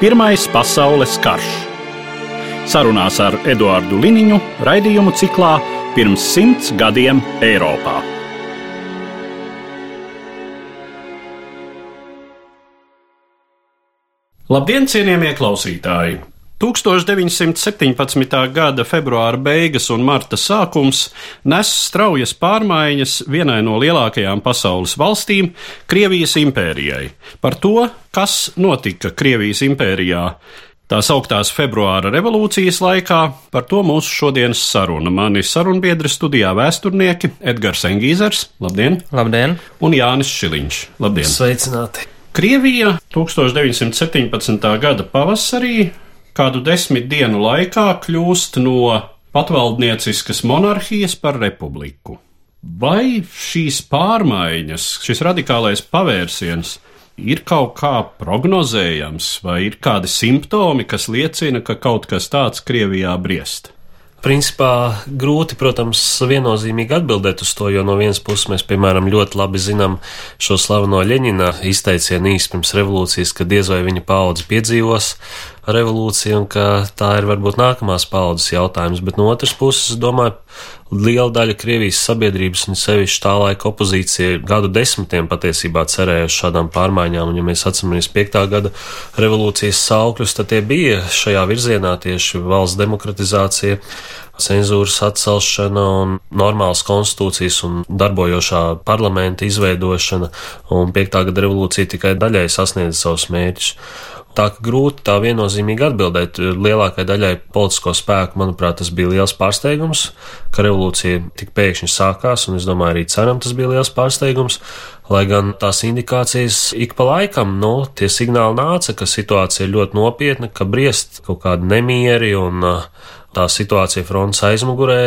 Pirmais pasaules karš. Sarunās ar Eduāru Liniņu raidījumu ciklā Pirms simts gadiem Eiropā. Labdien, cienījamie klausītāji! 1917. gada februāra beigas un marta sākums nes straujas pārmaiņas vienai no lielākajām pasaules valstīm - Krievijas impērijai. Par to, kas notika Krievijas impērijā tās augtās februāra revolūcijas laikā, par to mūsu šodienas saruna. Mani sarunbiedri studijā vēsturnieki Edgars Engīzers, labdien! Labdien! Un Jānis Šiliņš, labdien! Sveicināti! Krievija 1917. gada pavasarī kādu desmit dienu laikā kļūst no patvaldnieciskas monarhijas par republiku. Vai šīs pārmaiņas, šis radikālais pavērsiens ir kaut kā prognozējams, vai ir kādi simptomi, kas liecina, ka kaut kas tāds Krievijā briest? Principā grūti, protams, viennozīmīgi atbildēt uz to, jo no vienas puses mēs, piemēram, ļoti labi zinām šo slaveno Ļeņina izteicienu īsi pirms revolūcijas, ka diez vai viņa paudze piedzīvos revolūciju un ka tā ir varbūt nākamās paudzes jautājums, bet no otras puses, es domāju, liela daļa Krievijas sabiedrības un sevišķi tā laika opozīcija gadu desmitiem patiesībā cerēja uz šādām pārmaiņām, un ja mēs atceramies piektā gada revolūcijas saukļus, tad tie bija šajā virzienā tieši valsts demokratizācija cenzūras atcelšana un normālas konstitūcijas un darbojošā parlamenta izveidošana, un piektā gada revolūcija tikai daļai sasniedza savus mērķus. Tā ka grūti tā viennozīmīgi atbildēt. Lielākajai daļai politisko spēku, manuprāt, tas bija liels pārsteigums, ka revolūcija tik pēkšņi sākās, un es domāju, arī ceram tas bija liels pārsteigums. Lai gan tās indikācijas ik pa laikam, nu, tie signāli nāca, ka situācija ir ļoti nopietna, ka briest kaut kādi nemieri un tā situācija fronts aizmugurē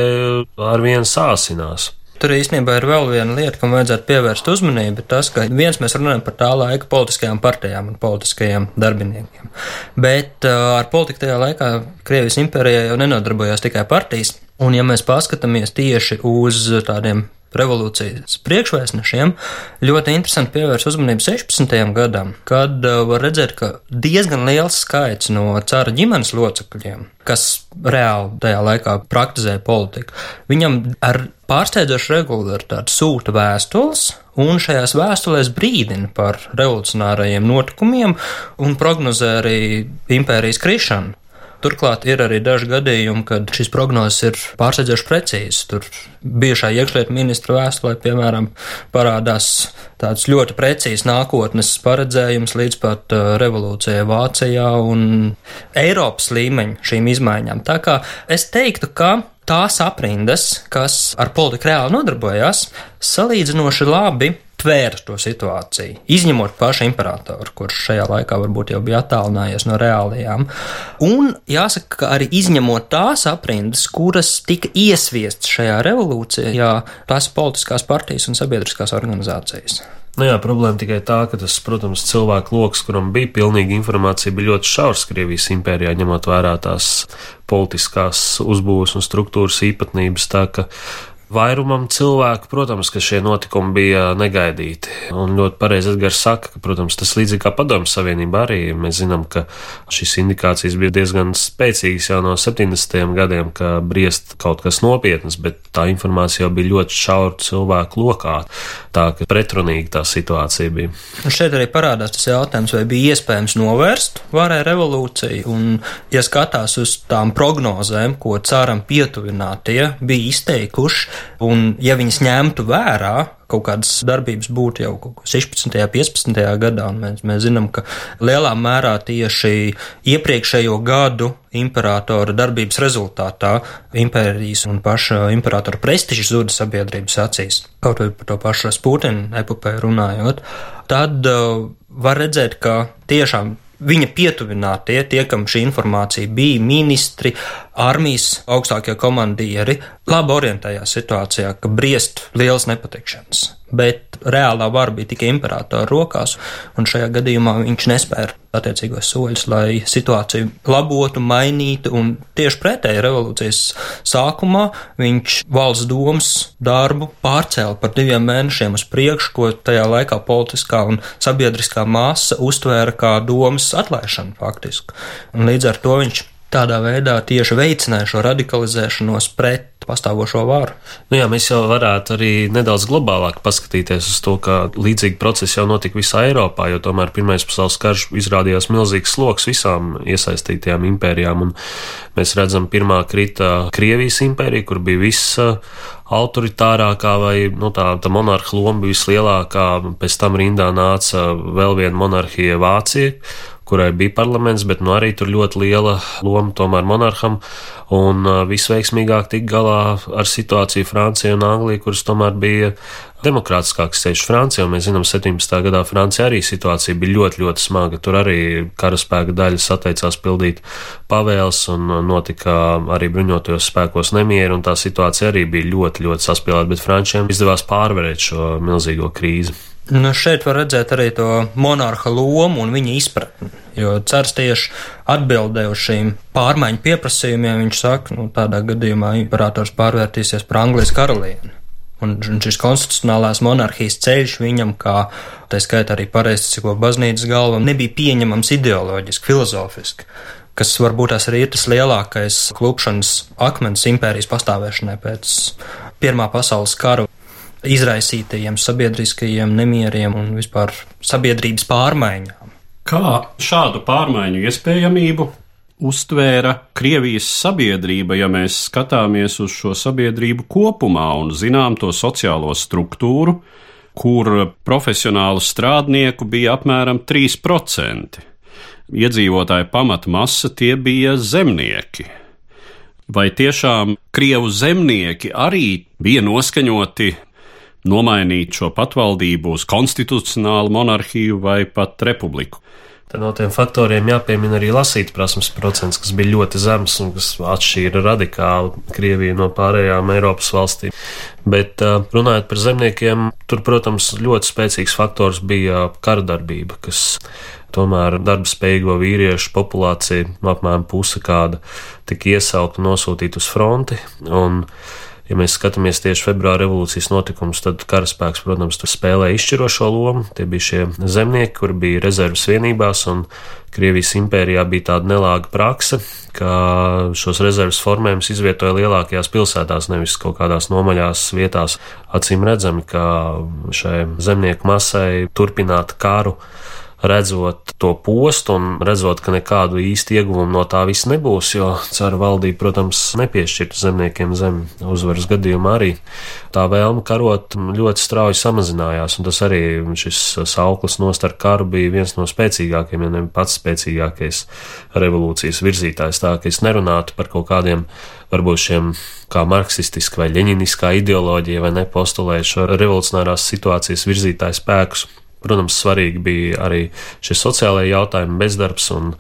ar vienu sāsinās. Tur īstenībā ir vēl viena lieta, kam vajadzētu pievērst uzmanību. Tas, ka viens mēs runājam par tā laika politiskajām partijām un politiskajiem darbiniekiem. Bet uh, ar politiku tajā laikā Krievijas impērijā jau nenodarbojās tikai partijas. Un ja mēs paskatāmies tieši uz tādiem revolūcijas priekšvēstnešiem, ļoti interesanti pievērst uzmanību 16. gadam, kad uh, var redzēt, ka diezgan liels skaits no cara ģimenes locekļiem, kas reāli tajā laikā praktizēja politiku, viņam ar pārsteidzošu regularitāti sūta vēstules, un šajās vēstulēs brīdina par revolucionārajiem notikumiem un prognozē arī impērijas krišanu. Turklāt ir arī daži gadījumi, kad šīs prognozes ir pārsteidzoši precīzas. Tur bijušā iekšlietu ministra vēstulē, piemēram, parādās tāds ļoti precīzs nākotnes paredzējums līdz pat uh, revolūcijai Vācijā un Eiropas līmeņa šīm izmaiņām. Tā kā es teiktu, ka tās aprindas, kas ar politiku reāli nodarbojās, salīdzinoši labi tvēra to situāciju, izņemot pašu imperatoru, kurš šajā laikā varbūt jau bija attālinājies no reālajām. Un jāsaka, ka arī izņemot tās aprindas, kuras tika iesviestas šajā revolūcijā, tās politiskās partijas un sabiedriskās organizācijas. Nu jā, problēma tikai tā, ka tas, protams, cilvēku lokus, kuram bija pilnīga informācija, bija ļoti šaurs Krievijas impērijā, ņemot vērā tās politiskās uzbūves un struktūras īpatnības. Tā ka Vairumam cilvēku, protams, ka šie notikumi bija negaidīti. Un ļoti pareizi Edgars saka, ka, protams, tas līdzīgi kā Padomju Savienība arī mēs zinām, ka šīs indikācijas bija diezgan spēcīgas jau no 70. gadiem, ka briest kaut kas nopietnas, bet tā informācija jau bija ļoti šaura cilvēku lokā. Tā ka pretrunīga tā situācija bija. Un šeit arī parādās tas jautājums, vai bija iespējams novērst varēja revolūciju, un, ja skatās uz tām prognozēm, ko cāram pietuvinātie bija izteikuši, Un, ja viņas ņemtu vērā, kaut kādas darbības būtu jau 16. un 15. gadā, un mēs, mēs zinām, ka lielā mērā tieši iepriekšējo gadu imperatora darbības rezultātā impērijas un paša imperatora prestižs zuda sabiedrības acīs, kaut vai par to pašu Putina epopēju runājot, tad uh, var redzēt, ka tiešām viņa pietuvinātie, tie, kam šī informācija bija, ministri, armijas augstākie komandieri, labi orientējās situācijā, ka briest liels nepatikšanas bet reālā vara bija tikai imperatora rokās, un šajā gadījumā viņš nespēja attiecīgos soļus, lai situāciju labotu, mainītu, un tieši pretēji revolūcijas sākumā viņš valsts domas darbu pārcēla par diviem mēnešiem uz priekšu, ko tajā laikā politiskā un sabiedriskā masa uztvēra kā domas atlaišanu faktiski. Un līdz ar to viņš tādā veidā tieši veicināja šo radikalizēšanos pret pastāvošo varu. Nu jā, mēs jau varētu arī nedaudz globālāk paskatīties uz to, ka līdzīgi procesi jau notika visā Eiropā, jo tomēr Pirmais pasaules karš izrādījās milzīgs sloks visām iesaistītajām impērijām, un mēs redzam, pirmā krita Krievijas impērija, kur bija viss autoritārākā vai nu, tā, tā monarha loma bija vislielākā, pēc tam rindā nāca vēl viena monarhija Vācija, kurai bija parlaments, bet nu, arī tur ļoti liela loma tomēr monarham. Un visveiksmīgāk tik galā ar situāciju Francija un Anglija, kuras tomēr bija demokrātiskāks ceļš Francijā. Mēs zinām, 17. gadā Francijā arī situācija bija ļoti, ļoti smaga. Tur arī karaspēka daļas atteicās pildīt pavēles un notika arī bruņotajos spēkos nemieri, un tā situācija arī bija ļoti, ļoti saspīlēta, bet Frančiem izdevās pārvarēt šo milzīgo krīzi. Nu, šeit var redzēt arī to monarha lomu un viņa izpratni. Jo cers tieši atbildē uz šīm pārmaiņu pieprasījumiem. Viņš saka, nu, tādā gadījumā imperators pārvērtīsies par Anglijas karalieni. Un šis konstitucionālās monarhijas ceļš viņam, kā tā skaitā arī pareizticīgo baznīcas galvam, nebija pieņemams ideoloģiski, filozofiski kas varbūt tās arī ir tas lielākais klupšanas akmens impērijas pastāvēšanai pēc Pirmā pasaules kara izraisītajiem sabiedriskajiem nemieriem un vispār sabiedrības pārmaiņām. Kā šādu pārmaiņu iespējamību uztvēra Krievijas sabiedrība, ja mēs skatāmies uz šo sabiedrību kopumā un zinām to sociālo struktūru, kur profesionālu strādnieku bija apmēram 3%. Iedzīvotāju pamata masa tie bija zemnieki. Vai tiešām krievu zemnieki arī bija noskaņoti nomainīt šo patvaldību uz konstitucionālu monarhiju vai pat republiku. Tad no tiem faktoriem jāpiemina arī lasīt prasmes procents, kas bija ļoti zems un kas atšķīra radikāli Krieviju no pārējām Eiropas valstīm. Bet runājot par zemniekiem, tur, protams, ļoti spēcīgs faktors bija karadarbība, kas tomēr darba spējīgo vīriešu populācija, apmēram puse kāda, tika iesaukta nosūtīta uz fronti. Un Ja mēs skatāmies tieši februāra revolūcijas notikumus, tad karaspēks, protams, spēlē izšķirošo lomu. Tie bija šie zemnieki, kuri bija rezerves vienībās, un Krievijas impērijā bija tāda nelāga prakse, ka šos rezerves formējumus izvietoja lielākajās pilsētās, nevis kaut kādās nomaļās vietās. Acīm redzami, ka šai zemnieku masai turpināt karu redzot to postu un redzot, ka nekādu īstu ieguvumu no tā viss nebūs, jo cara valdība, protams, nepiešķirtu zemniekiem zemi uzvaras gadījumā arī. Tā vēlme karot ļoti strauji samazinājās, un tas arī šis sauklis nostar karu bija viens no spēcīgākajiem, ja ne pats spēcīgākais revolūcijas virzītājs. Tā ka es nerunātu par kaut kādiem varbūt šiem kā marksistiska vai leņiniskā ideoloģija vai nepostulējušo revolucionārās situācijas virzītāju spēkus. Protams, svarīgi bija arī šie sociālai jautājumi, bezdarbs un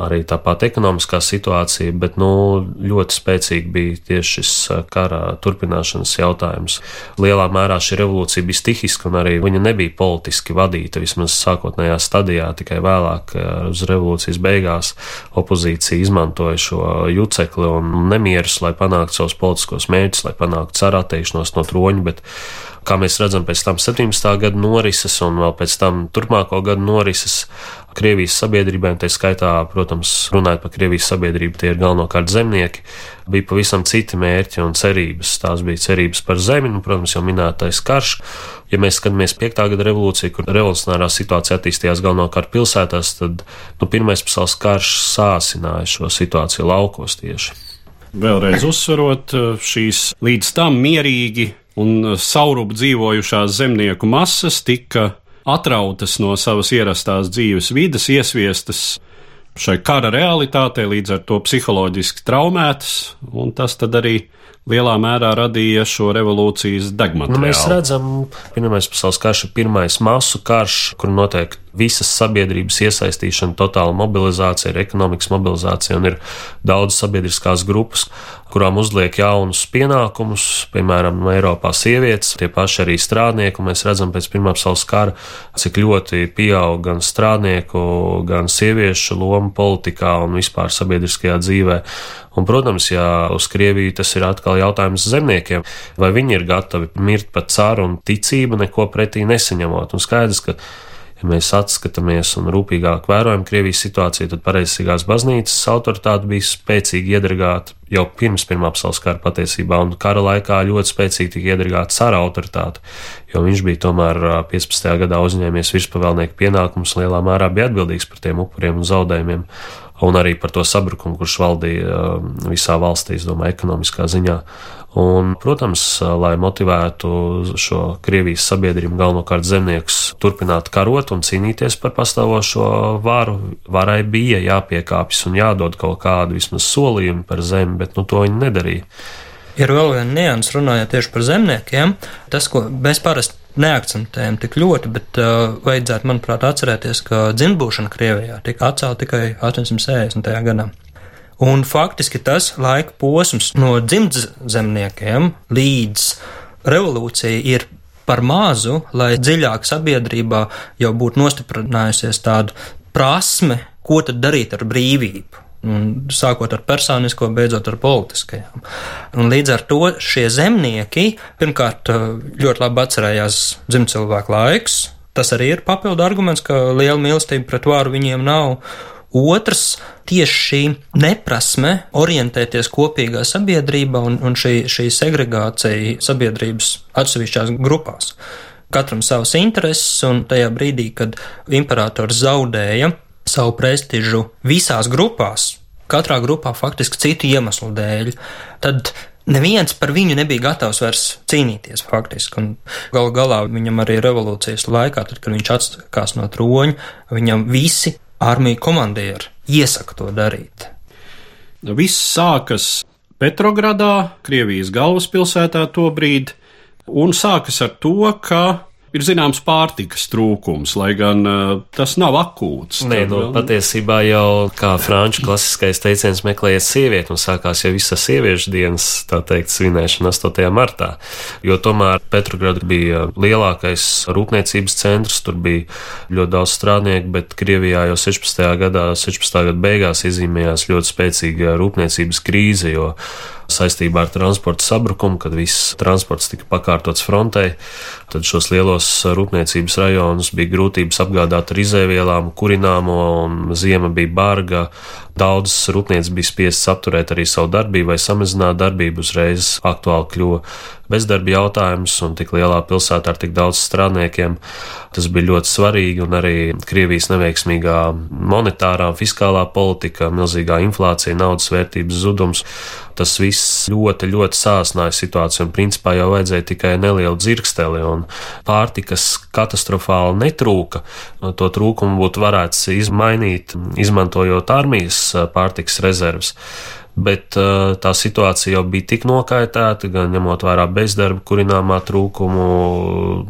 arī tāpat ekonomiskā situācija, bet nu, ļoti spēcīgi bija tieši šis kara turpināšanas jautājums. Lielā mērā šī revolūcija bija stihiska un arī viņa nebija politiski vadīta, vismaz sākotnējā stadijā, tikai vēlāk uz revolūcijas beigās opozīcija izmantoja šo jucekli un nemierus, lai panāktu savus politiskos mērķus, lai panāktu cara atteikšanos no troņa, bet kā mēs redzam pēc tam 17. gada norises un vēl pēc tam turpmāko gadu norises Krievijas sabiedrībām, tā skaitā, protams, runājot par Krievijas sabiedrību, tie ir galvenokārt zemnieki, bija pavisam citi mērķi un cerības. Tās bija cerības par zemi, un, protams, jau minētais karš. Ja mēs skatāmies 5. gada revolūciju, kur revolucionārā situācija attīstījās galvenokārt pilsētās, tad nu, Pirmais pasaules karš sāsināja šo situāciju laukos tieši. Vēlreiz uzsverot šīs līdz tam mierīgi un saurup dzīvojušās zemnieku masas tika atrautas no savas ierastās dzīves vidas, iesviestas šai kara realitātei, līdz ar to psiholoģiski traumētas, un tas arī lielā mērā radīja šo revolūcijas degmateriālu. Nu, mēs redzam, Pirmais pasaules karš ir pirmais masu karš, kur notiek visas sabiedrības iesaistīšana, totāla mobilizācija, ir ekonomikas mobilizācija un ir daudz sabiedriskās grupas, kurām uzliek jaunus pienākumus, piemēram, Eiropā sievietes, tie paši arī strādnieki, un mēs redzam pēc Pirmā pasaules kara, cik ļoti pieaug gan strādnieku, gan sieviešu loma politikā un vispār sabiedriskajā dzīvē. Un, protams, ja uz Krieviju tas ir atkal jautājums zemniekiem, vai viņi ir gatavi mirt par caru un ticību neko pretī nesaņemot. Un skaidrs, ka ja mēs atskatāmies un rūpīgāk vērojam Krievijas situāciju, tad pareizīgās baznīcas autoritāte bija spēcīgi iedragāta jau pirms Pirmā pasaules kara patiesībā, un kara laikā ļoti spēcīgi tika iedragāta cara autoritāte, jo viņš bija tomēr 15. gadā uzņēmies virspavēlnieku pienākumus, lielā mērā bija atbildīgs par tiem upuriem un zaudējumiem un arī par to sabrukumu, kurš valdīja um, visā valstī, es domāju, ekonomiskā ziņā. Un, protams, lai motivētu šo Krievijas sabiedrību, galvenokārt zemniekus, turpināt karot un cīnīties par pastāvošo varu, varai bija jāpiekāpjas un jādod kaut kādu vismaz solījumu par zemi, bet nu, to viņi nedarīja. Ir vēl viena nianses runājot tieši par zemniekiem. Tas, ko mēs parasti neakcentējam tik ļoti, bet uh, vajadzētu, manuprāt, atcerēties, ka dzimbūšana Krievijā tika atcelta tikai 860. gadā. Un faktiski tas laika posms no dzimtzemniekiem līdz revolūcijai ir par mazu, lai dziļāk sabiedrībā jau būtu nostiprinājusies tāda prasme, ko tad darīt ar brīvību. Un sākot ar personisko, beidzot ar politiskajām. Un līdz ar to šie zemnieki pirmkārt ļoti labi atcerējās dzimcilvēku laiks. Tas arī ir papildu arguments, ka liela mīlestība pret vāru viņiem nav. Otrs, tieši šī neprasme orientēties kopīgā sabiedrībā un, un šī, šī segregācija sabiedrības atsevišķās grupās. Katram savas intereses, un tajā brīdī, kad imperators zaudēja savu prestižu visās grupās, katrā grupā faktiski citu iemeslu dēļ, tad neviens par viņu nebija gatavs vairs cīnīties faktiski. Galu galā viņam arī revolūcijas laikā, tad, kad viņš atsakās no troņa, viņam visi armiju komandieri iesaka to darīt. Viss sākas Petrogradā, Krievijas galvaspilsētā tobrīd, un sākas ar to, ka ir zināms pārtikas trūkums, lai gan uh, tas nav akūts. Nē, nu, vēl... patiesībā jau kā franču klasiskais teiciens meklējiet sievieti, un sākās jau visa sieviešu dienas, tā teikt, svinēšana 8. martā, jo tomēr Petrograda bija lielākais rūpniecības centrs, tur bija ļoti daudz strādnieku, bet Krievijā jau 16. gadā, 16. gada beigās izīmējās ļoti spēcīga rūpniecības krīze, jo saistībā ar transporta sabrukumu, kad viss transports tika pakārtots frontē. Tad šos lielos rūpniecības rajonus bija grūtības apgādāt ar izēvielām, kurināmo, un ziema bija barga. Daudzas rūpnīcas bija spiestas apturēt arī savu darbību vai samazināt darbību, uzreiz aktuāli kļuva bezdarba jautājums, un tik lielā pilsētā ar tik daudz strādniekiem tas bija ļoti svarīgi, un arī Krievijas neveiksmīgā monetārā fiskālā politika, milzīgā inflācija, naudas vērtības zudums. Tas viss ļoti, ļoti sāsināja situāciju, un principā jau vajadzēja tikai nelielu dzirksteli, un pārtikas katastrofāli netrūka. To trūkumu būtu varēts izmainīt, izmantojot armijas pārtikas rezerves bet uh, tā situācija jau bija tik nokaitēta, gan ņemot vērā bezdarba, kurināmā trūkumu,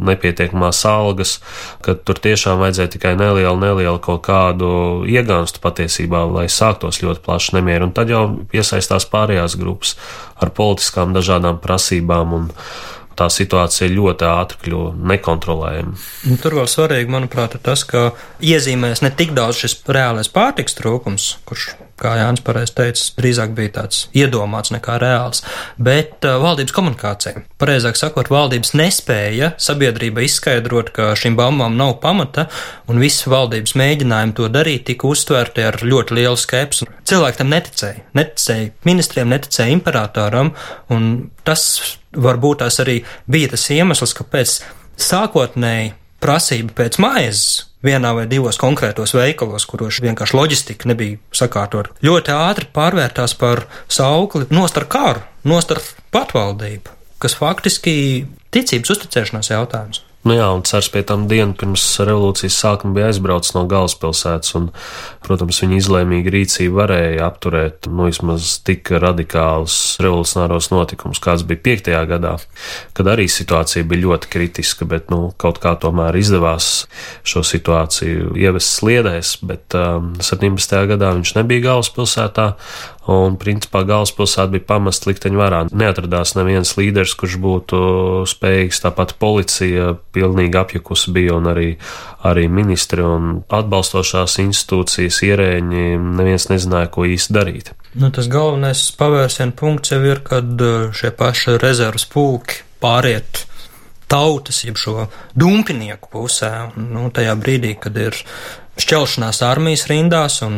nepietiekamās algas, ka tur tiešām vajadzēja tikai nelielu, nelielu kaut kādu iegānstu patiesībā, lai sāktos ļoti plašs nemieru, un tad jau iesaistās pārējās grupas ar politiskām dažādām prasībām un tā situācija ļoti ātri kļuva nekontrolējama. Nu, tur vēl svarīgi, manuprāt, ir tas, ka iezīmēs ne tik daudz šis reālais pārtiks trūkums, kurš, kā Jānis pareizi teica, drīzāk bija tāds iedomāts nekā reāls, bet uh, valdības komunikācija. Pareizāk sakot, valdības nespēja sabiedrība izskaidrot, ka šīm baumām nav pamata, un visi valdības mēģinājumi to darīt tika uztverti ar ļoti lielu skepsi. Cilvēki tam neticēja. Neticēja ministriem, neticēja imperatoram, un tas varbūt tās arī bija tas iemesls, kāpēc sākotnēji prasība pēc maizes vienā vai divos konkrētos veikalos, kuros vienkārši loģistika nebija sakārtot, ļoti ātri pārvērtās par saukli nost ar karu, nost ar patvaldību, kas faktiski ticības uzticēšanās jautājums. Nu jā, un cers pie tam dienu pirms revolūcijas sākuma bija aizbraucis no galvaspilsētas, un, protams, viņa izlēmīga rīcība varēja apturēt, nu, vismaz tik radikālus revolucionāros notikumus, kāds bija piektajā gadā, kad arī situācija bija ļoti kritiska, bet, nu, kaut kā tomēr izdevās šo situāciju ievest sliedēs, bet um, 17. gadā viņš nebija galvaspilsētā, un principā galvaspilsēta bija pamest likteņu varā. Neatradās neviens līderis, kurš būtu spējīgs, tāpat policija pilnīgi apjukusi bija, un arī, arī ministri un atbalstošās institūcijas ierēņi neviens nezināja, ko īsti darīt. Nu, tas galvenais pavērsienu punkts jau ir, kad uh, šie paši rezerves pulki pāriet tautas, jeb šo dumpinieku pusē. Nu, tajā brīdī, kad ir šķelšanās armijas rindās un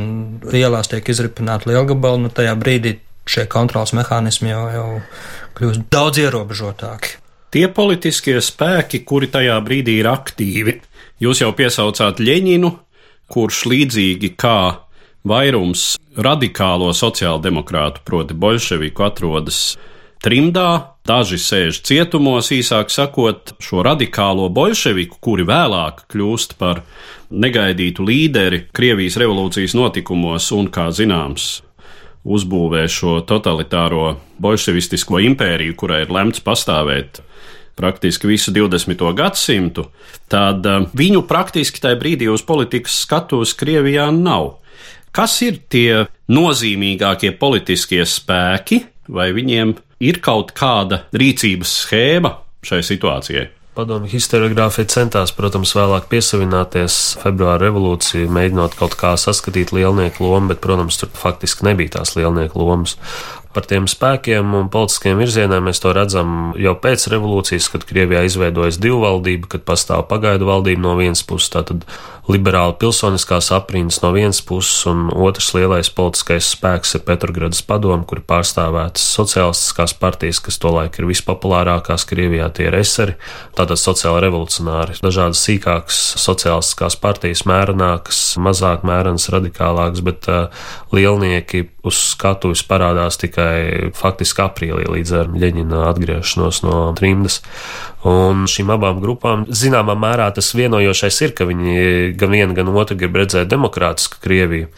ielās tiek izripināti lielgabali, nu tajā brīdī šie kontrols mehānismi jau, jau kļūst daudz ierobežotāki. Tie politiskie spēki, kuri tajā brīdī ir aktīvi, jūs jau piesaucāt Ļeņinu, kurš līdzīgi kā vairums radikālo sociāldemokrātu, proti bolševiku, atrodas trimdā, daži sēž cietumos, īsāk sakot, šo radikālo bolševiku, kuri vēlāk kļūst par negaidītu līderi Krievijas revolūcijas notikumos un, kā zināms, uzbūvē šo totalitāro bolševistisko impēriju, kurai ir lemts pastāvēt praktiski visu 20. gadsimtu, tad eh, viņu praktiski tajā brīdī uz politikas skatuves Krievijā nav. Kas ir tie nozīmīgākie politiskie spēki, vai viņiem ir kaut kāda rīcības schēma šai situācijai? Padomju historiogrāfija centās, protams, vēlāk piesavināties februāra revolūciju, mēģinot kaut kā saskatīt lielnieku lomu, bet, protams, tur faktiski nebija tās lielnieku lomas. Par tiem spēkiem un politiskiem virzieniem mēs to redzam jau pēc revolūcijas, kad Krievijā izveidojas divu valdību, kad pastāv pagaidu valdība no vienas puses, tātad liberāla pilsoniskās aprindas no vienas puses, un otrs lielais politiskais spēks ir Petrogradas padoma, kur ir pārstāvētas sociālistiskās partijas, kas tolaik ir vispopulārākās Krievijā, tie ir eseri, tātad sociāla revolucionāri, dažādas sīkākas sociālistiskās partijas, mērenākas, mazāk mērenas, radikālākas, bet uh, lielnieki uz skatuves parādās tikai faktiski aprīlī līdz ar Ļeņina atgriešanos no trimdas. Un šīm abām grupām zināmā mērā tas vienojošais ir, ka viņi gan viena, gan otra grib redzēt demokrātisku Krieviju,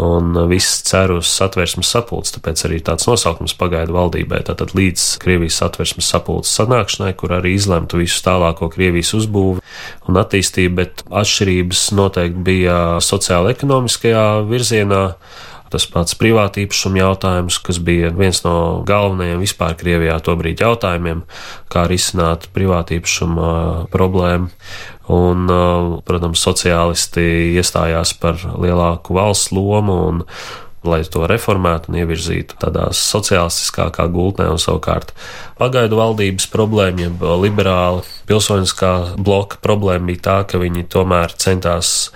un viss cer uz satversmes sapulci, tāpēc arī tāds nosaukums pagaidu valdībai, tātad līdz Krievijas satversmes sapulces sanākšanai, kur arī izlemtu visu tālāko Krievijas uzbūvi un attīstību, bet atšķirības noteikti bija sociāla-ekonomiskajā virzienā Tas pats privātīpašuma jautājums, kas bija viens no galvenajiem vispār Krievijā tobrīd jautājumiem, kā risināt privātīpašuma problēmu. Un, protams, sociālisti iestājās par lielāku valsts lomu un lai to reformētu un ievirzītu tādā sociālistiskākā gultnē, un savukārt pagaidu valdības problēma, jeb liberāla pilsoniskā bloka problēma bija tā, ka viņi tomēr centās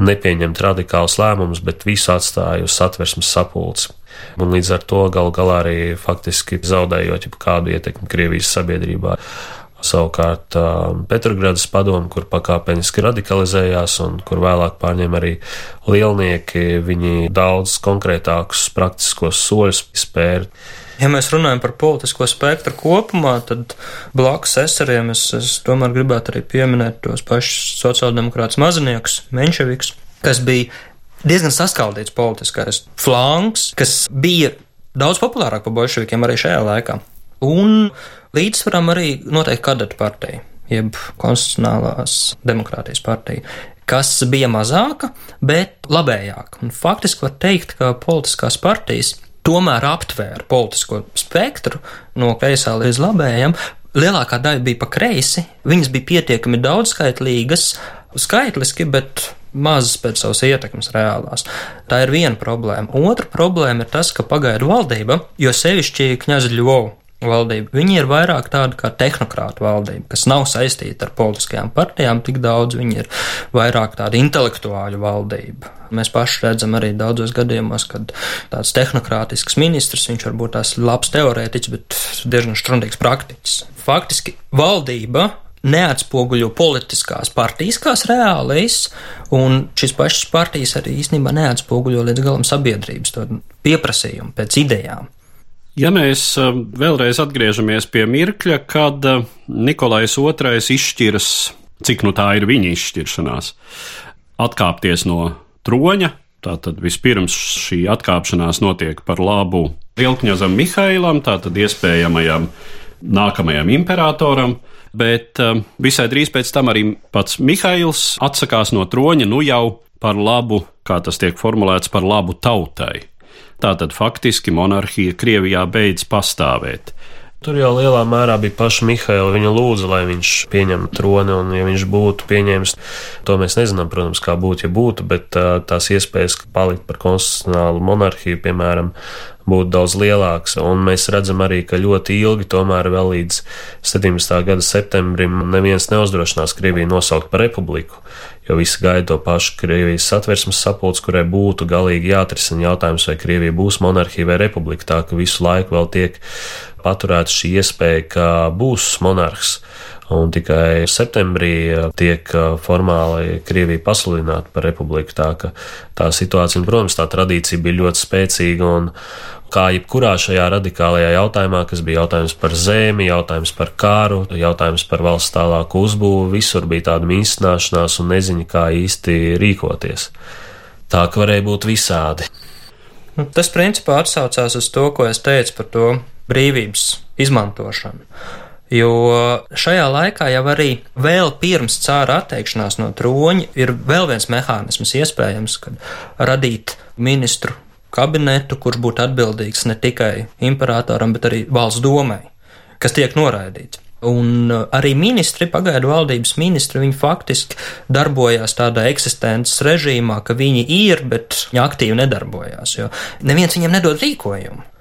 nepieņemt radikālus lēmumus, bet visu atstāja uz satversmes sapulci. Un līdz ar to gal galā arī faktiski zaudējot kādu ietekmi Krievijas sabiedrībā. Savukārt Petrogradas padomu, kur pakāpeniski radikalizējās un kur vēlāk pārņēma arī lielnieki, viņi daudz konkrētākus praktiskos soļus spēra. Ja mēs runājam par politisko spektru kopumā, tad blakus eseriem es, es tomēr gribētu arī pieminēt tos pašus sociāldemokrātus maziniekus, menševikus, kas bija diezgan saskaldīts politiskais flanks, kas bija daudz populārāk par bolševikiem arī šajā laikā. Un līdzsvaram arī noteikti kadeta partija, jeb konstitucionālās demokrātijas partija, kas bija mazāka, bet labējāka. Un faktiski var teikt, ka politiskās partijas tomēr aptvēra politisko spektru no kreisā līdz labējam. Lielākā daļa bija pa kreisi, viņas bija pietiekami daudzskaitlīgas, skaitliski, bet mazas pēc savas ietekmes reālās. Tā ir viena problēma. Otra problēma ir tas, ka pagaidu valdība, jo sevišķi kņazi Ļovu valdība. Viņi ir vairāk tāda kā tehnokrāta valdība, kas nav saistīta ar politiskajām partijām tik daudz, viņi ir vairāk tāda intelektuāļu valdība. Mēs paši redzam arī daudzos gadījumos, kad tāds tehnokrātisks ministrs, viņš varbūt tās labs teorētiķis, bet diezgan štrundīgs praktiķis. Faktiski valdība neatspoguļo politiskās partijas kā reālais, un šīs pašas partijas arī īstenībā neatspoguļo līdz galam sabiedrības pieprasījumu pēc idejām. Ja mēs um, vēlreiz atgriežamies pie mirkļa, kad uh, Nikolais II izšķiras cik nu tā ir viņa izšķiršanās. Atkāpties no troņa, tātad vispirms šī atkāpšanās notiek par labu Lielkņazam Mihailam, tātad iespējamajam nākamajam imperatoram, bet um, visai drīz pēc tam arī pats Mihails atsakās no troņa, nu jau par labu, kā tas tiek formulēts, par labu tautai. Tātad faktiski monarhija Krievijā beidz pastāvēt. Tur jau lielā mērā bija paša Mihaila. Viņa lūdza, lai viņš pieņem troni, un, ja viņš būtu pieņēmis, to mēs nezinām, protams, kā būtu, ja būtu, bet tās iespējas palikt par konstitucionālu monarhiju, piemēram, būtu daudz lielāks. Un mēs redzam arī, ka ļoti ilgi, tomēr vēl līdz 17. gada septembrim, neviens neuzdrošinās Krieviju nosaukt par republiku, jo visi gaida to pašu Krievijas satversmes sapulci, kurai būtu galīgi jāatrisina jautājums, vai Krievija būs monarhija vai republika, tā ka visu laiku vēl tiek paturēta šī iespēja, ka būs monarhs. Un tikai septembrī eh, tiek eh, formāli Krievija pasludināta par republiku. Tā, tā situācija, un, protams, tā tradīcija bija ļoti spēcīga. Un, kā jebkurā šajā radikālajā jautājumā, kas bija jautājums par zemi, jautājums par kāru, jautājums par valsts tālāku uzbūvi, visur bija tāda mīstināšanās un neziņa, kā īsti rīkoties. Tā ka varēja būt visādi. Nu, tas principā atsaucās uz to, ko es teicu par to brīvības izmantošanu. Jo šajā laikā jau arī vēl pirms cāra atteikšanās no troņa ir vēl viens mehānisms iespējams, kad radīt ministru kabinetu, kurš būtu atbildīgs ne tikai imperatoram, bet arī valsts domai, kas tiek noraidīts. Un arī ministri, pagaidu valdības ministri, viņi faktiski darbojās tādā eksistences režīmā, ka viņi ir, bet viņi aktīvi nedarbojās, jo neviens viņiem nedod rīkojumu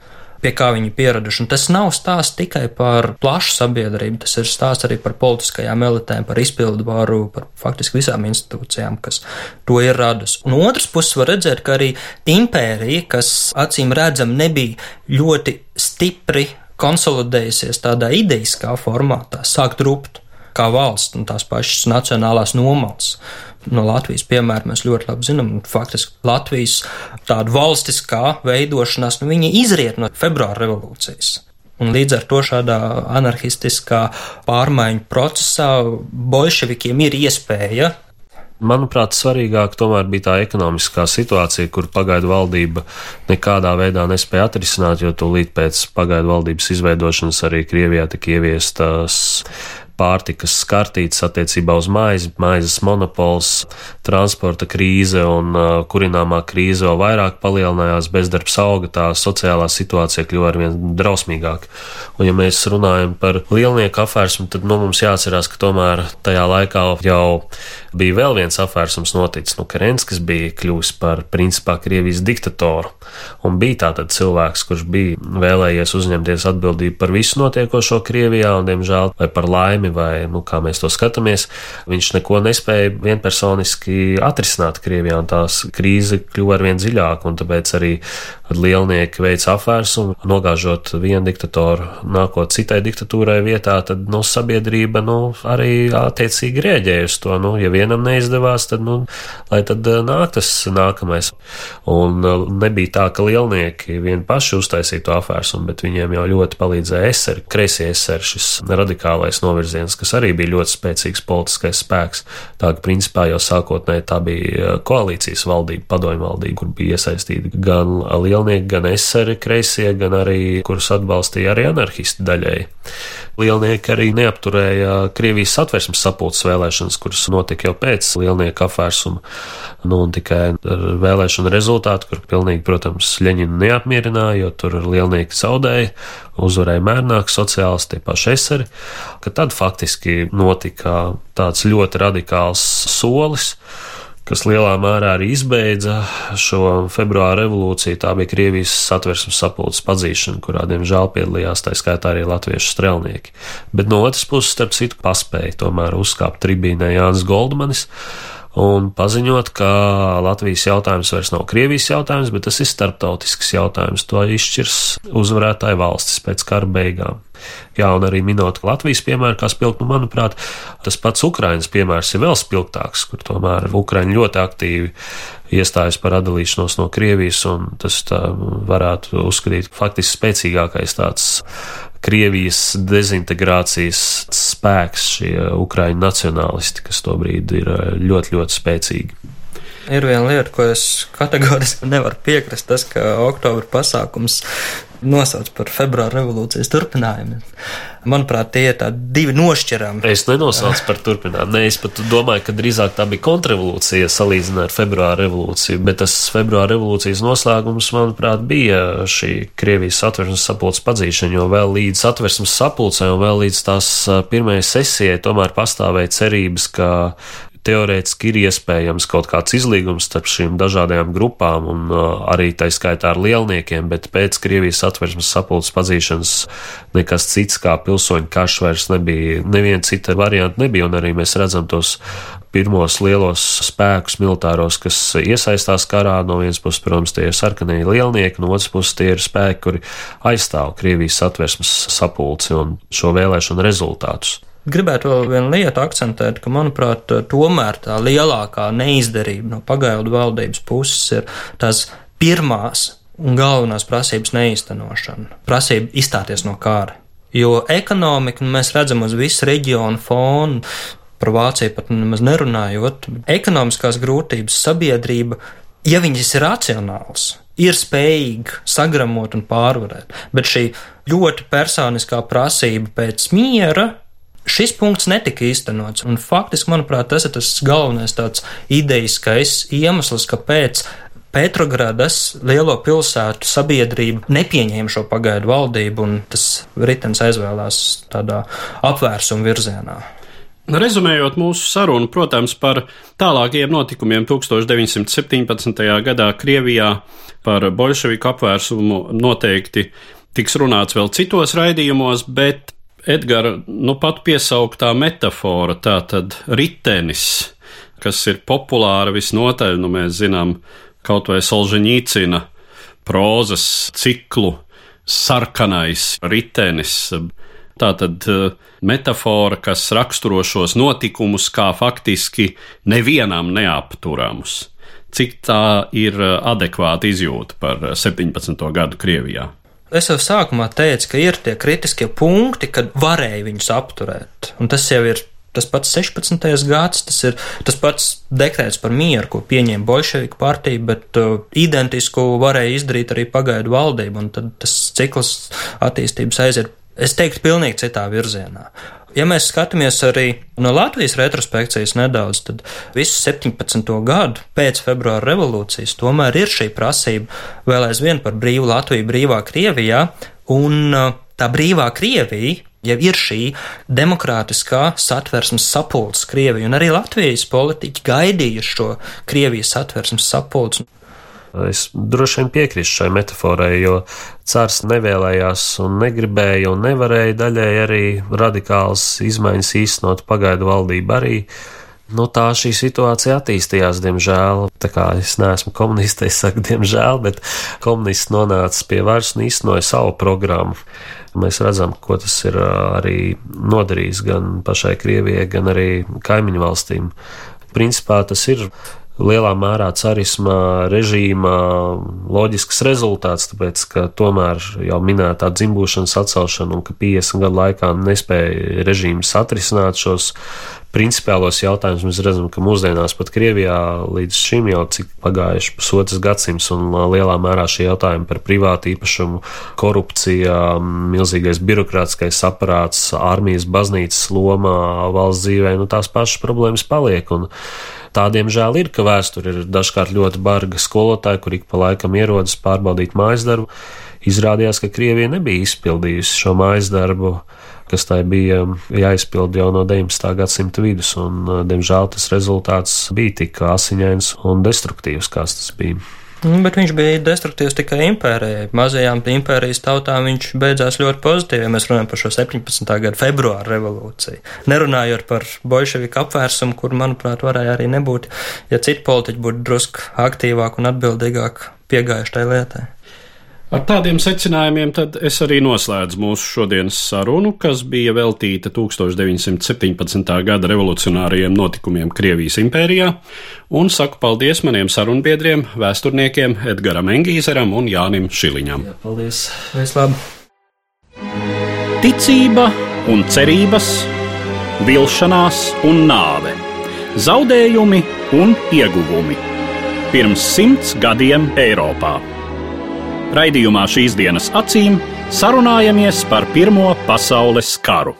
pie kā viņi pieraduši. Un tas nav stāsts tikai par plašu sabiedrību, tas ir stāsts arī par politiskajām elitēm, par izpildu varu, par faktiski visām institūcijām, kas to ir radusi. Un otrs puses var redzēt, ka arī impērija, kas acīm redzam nebija ļoti stipri konsolidējusies tādā ideiskā formātā, sāk trupt kā valsts un tās pašas nacionālās nomalas. No Latvijas piemēra mēs ļoti labi zinām, un faktiski Latvijas tāda valstiskā veidošanās, nu, viņa izriet no februāra revolūcijas. Un līdz ar to šādā anarchistiskā pārmaiņu procesā bolševikiem ir iespēja Manuprāt, svarīgāk tomēr bija tā ekonomiskā situācija, kur pagaidu valdība nekādā veidā nespēja atrisināt, jo tūlīt pēc pagaidu valdības izveidošanas arī Krievijā tika ieviestas pārtikas skartītas attiecībā uz maizi, maizes monopols, transporta krīze un uh, kurināmā krīze vēl vairāk palielinājās, bezdarbs auga, tā sociālā situācija kļuva arvien drausmīgāka. Un ja mēs runājam par lielnieku afērsmu, tad nu, mums jāatcerās, ka tomēr tajā laikā jau bija vēl viens afērsums noticis, nu, Kerenskis bija kļuvis par principā Krievijas diktatoru un bija tātad cilvēks, kurš bija vēlējies uzņemties atbildību par visu notiekošo Krievijā un, diemžēl, vai par laimi vai, nu, kā mēs to skatāmies, viņš neko nespēja vienpersoniski atrisināt Krievijā, un tās krīze kļuva arvien dziļāka, un tāpēc arī lielnieki veic afērsumu, nogāžot vienu diktatoru, nākot citai diktatūrai vietā, tad, nu, sabiedrība, nu, arī attiecīgi rēģēja uz to, nu, ja vienam neizdevās, tad, nu, lai tad eh, nāk tas nākamais. Un eh, nebija tā, ka lielnieki vien paši uztaisīja to afērsumu, bet viņiem jau ļoti palīdzēja eseri, kreisie eseri, šis radikālais novirziens, kas arī bija ļoti spēcīgs politiskais spēks. Tā ka, principā, jau sākotnēji tā bija eh, koalīcijas valdība, padomju valdība, kur bija iesaistīti gan lielnieki, gan eseri kreisie, gan arī, kurus atbalstīja arī anarchisti daļēji. Lielnieki arī neapturēja Krievijas satversmes sapulces vēlēšanas, kuras notika jau pēc lielnieku afērsuma. Nu, un tikai ar vēlēšanu rezultātu, kur pilnīgi, protams, Ļeņinu neapmierināja, jo tur lielnieki zaudēja, uzvarēja mērnāk sociālisti, paši eseri, ka tad faktiski notika tāds ļoti radikāls solis kas lielā mērā arī izbeidza šo februāra revolūciju. Tā bija Krievijas satversmes sapulces padzīšana, kurā, diemžēl, piedalījās tā skaitā arī latviešu strelnieki. Bet no otras puses, starp citu, paspēja tomēr uzkāpt tribīnē Jānis Goldmanis un paziņot, ka Latvijas jautājums vairs nav Krievijas jautājums, bet tas ir starptautisks jautājums. To izšķirs uzvarētāja valstis pēc kara beigām. Jā, un arī minot Latvijas piemēru, kā spilgt, nu, manuprāt, tas pats Ukrainas piemērs ir vēl spilgtāks, kur tomēr Ukraiņi ļoti aktīvi iestājas par atdalīšanos no Krievijas, un tas tā varētu uzskatīt faktiski spēcīgākais tāds Krievijas dezintegrācijas spēks, šie Ukraiņu nacionālisti, kas tobrīd ir ļoti, ļoti spēcīgi. Ir viena lieta, ko es kategoriski nevaru piekrist, tas, ka oktobra pasākums nosauc par februāra revolūcijas turpinājumu. Manuprāt, tie ir divi nošķirami. Es nenosaucu par turpinājumu. Nē, es pat domāju, ka drīzāk tā bija kontrrevolūcija salīdzinājumā ar februāra revolūciju, bet tas februāra revolūcijas noslēgums, manuprāt, bija šī Krievijas satversmes sapulces padzīšana, jo vēl līdz satversmes sapulcē un vēl līdz tās pirmajai sesijai tomēr pastāvēja cerības, ka teorētiski ir iespējams kaut kāds izlīgums starp šīm dažādajām grupām un uh, arī tā skaitā ar lielniekiem, bet pēc Krievijas atversmes sapulces pazīšanas nekas cits kā pilsoņu karš vairs nebija, neviena cita varianta nebija, un arī mēs redzam tos pirmos lielos spēkus militāros, kas iesaistās karā. No vienas puses, protams, tie ir sarkanie lielnieki, no otras puses, tie ir spēki, kuri aizstāv Krievijas satversmes sapulci un šo vēlēšanu rezultātus. Gribētu vēl vienu lietu akcentēt, ka, manuprāt, tomēr tā lielākā neizdarība no pagaidu valdības puses ir tās pirmās un galvenās prasības neīstenošana, prasība izstāties no kara. Jo ekonomika, nu, mēs redzam uz visu reģionu fonu, par Vāciju pat nemaz nerunājot, ekonomiskās grūtības sabiedrība, ja viņas ir racionāls, ir spējīga sagramot un pārvarēt, bet šī ļoti personiskā prasība pēc miera Šis punkts netika īstenots, un faktiski, manuprāt, tas ir tas galvenais tāds ideiskais iemesls, kāpēc Petrogradas lielo pilsētu sabiedrība nepieņēma šo pagaidu valdību, un tas ritens aizvēlās tādā apvērsuma virzienā. Rezumējot mūsu sarunu, protams, par tālākajiem notikumiem 1917. gadā Krievijā par bolševiku apvērsumu noteikti tiks runāts vēl citos raidījumos, bet Edgara nu pat piesauktā metāfora, tā tad ritenis, kas ir populāra visnotaļ, nu mēs zinām kaut vai Solženīcina prozas ciklu sarkanais ritenis. Tā tad eh, metāfora, kas raksturo šos notikumus kā faktiski nevienam neapturamus. Cik tā ir eh, adekvāta izjūta par 17. Eh, gadu Krievijā? Es jau sākumā teicu, ka ir tie kritiskie punkti, kad varēja viņus apturēt. Un tas jau ir tas pats 16. gads, tas ir tas pats dekrēts par mieru, ko pieņēma Bolševiku partija, bet uh, identisku varēja izdarīt arī pagaidu valdību, un tad tas cikls attīstības aiziet, es teiktu, pilnīgi citā virzienā. Ja mēs skatāmies arī no Latvijas retrospekcijas nedaudz, tad visu 17. gadu pēc februāra revolūcijas tomēr ir šī prasība vēl aizvien par brīvu Latviju, brīvā Krievijā, un uh, tā brīvā Krievija jau ir šī demokrātiskā satversmes sapulces Krievija, un arī Latvijas politiķi gaidīja šo Krievijas satversmes sapulci. Es droši vien piekrītu šai metaforai, jo cārs nevēlējās un negribēja un nevarēja daļai arī radikāls izmaiņas īstenot pagaidu valdību arī. Nu, tā šī situācija attīstījās, diemžēl. Tā kā es neesmu komunists, es saku, diemžēl, bet komunists nonāca pie varas un īstenoja savu programmu. Mēs redzam, ko tas ir arī nodarījis gan pašai Krievijai, gan arī kaimiņu valstīm. Principā tas ir lielā mērā carisma režīma loģisks rezultāts, tāpēc, ka tomēr jau minētā dzimbūšanas atcelšana un ka 50 gadu laikā nespēja režīms atrisināt šos principiālos jautājumus. Mēs redzam, ka mūsdienās pat Krievijā līdz šim jau cik pagājuši pusotras gadsimts un lielā mērā šie jautājumi par privātu īpašumu, korupcija, milzīgais birokrātiskais aparāts, armijas baznīcas loma valsts dzīvē, nu tās pašas problēmas paliek. Un, Tādiem žēl ir, ka vēsture ir dažkārt ļoti barga skolotāja, kur ik pa laikam ierodas pārbaudīt mājas darbu. Izrādījās, ka Krievija nebija izpildījusi šo mājas darbu, kas tai bija jāizpild jau no 19. gadsimta vidus, un, diemžēl, tas rezultāts bija tik asiņains un destruktīvs, kāds tas bija. Nu, bet viņš bija destruktīvs tikai impērijai. Mazajām impērijas tautām viņš beidzās ļoti pozitīvi, ja mēs runājam par šo 17. gada februāra revolūciju. Nerunājot par bolševiku apvērsumu, kur, manuprāt, varēja arī nebūt, ja citi politiķi būtu drusku aktīvāk un atbildīgāk piegājuši tai lietai. Ar tādiem secinājumiem tad es arī noslēdzu mūsu šodienas sarunu, kas bija veltīta 1917. gada revolucionārajiem notikumiem Krievijas impērijā, un saku paldies maniem sarunbiedriem, vēsturniekiem Edgaram Engīzeram un Jānim Šiliņam. Jā, paldies! Vislabāk! Ticība un cerības, vilšanās un nāve, zaudējumi un ieguvumi. Pirms simts gadiem Eiropā. Raidījumā šīs dienas acīm sarunājamies par Pirmo pasaules karu.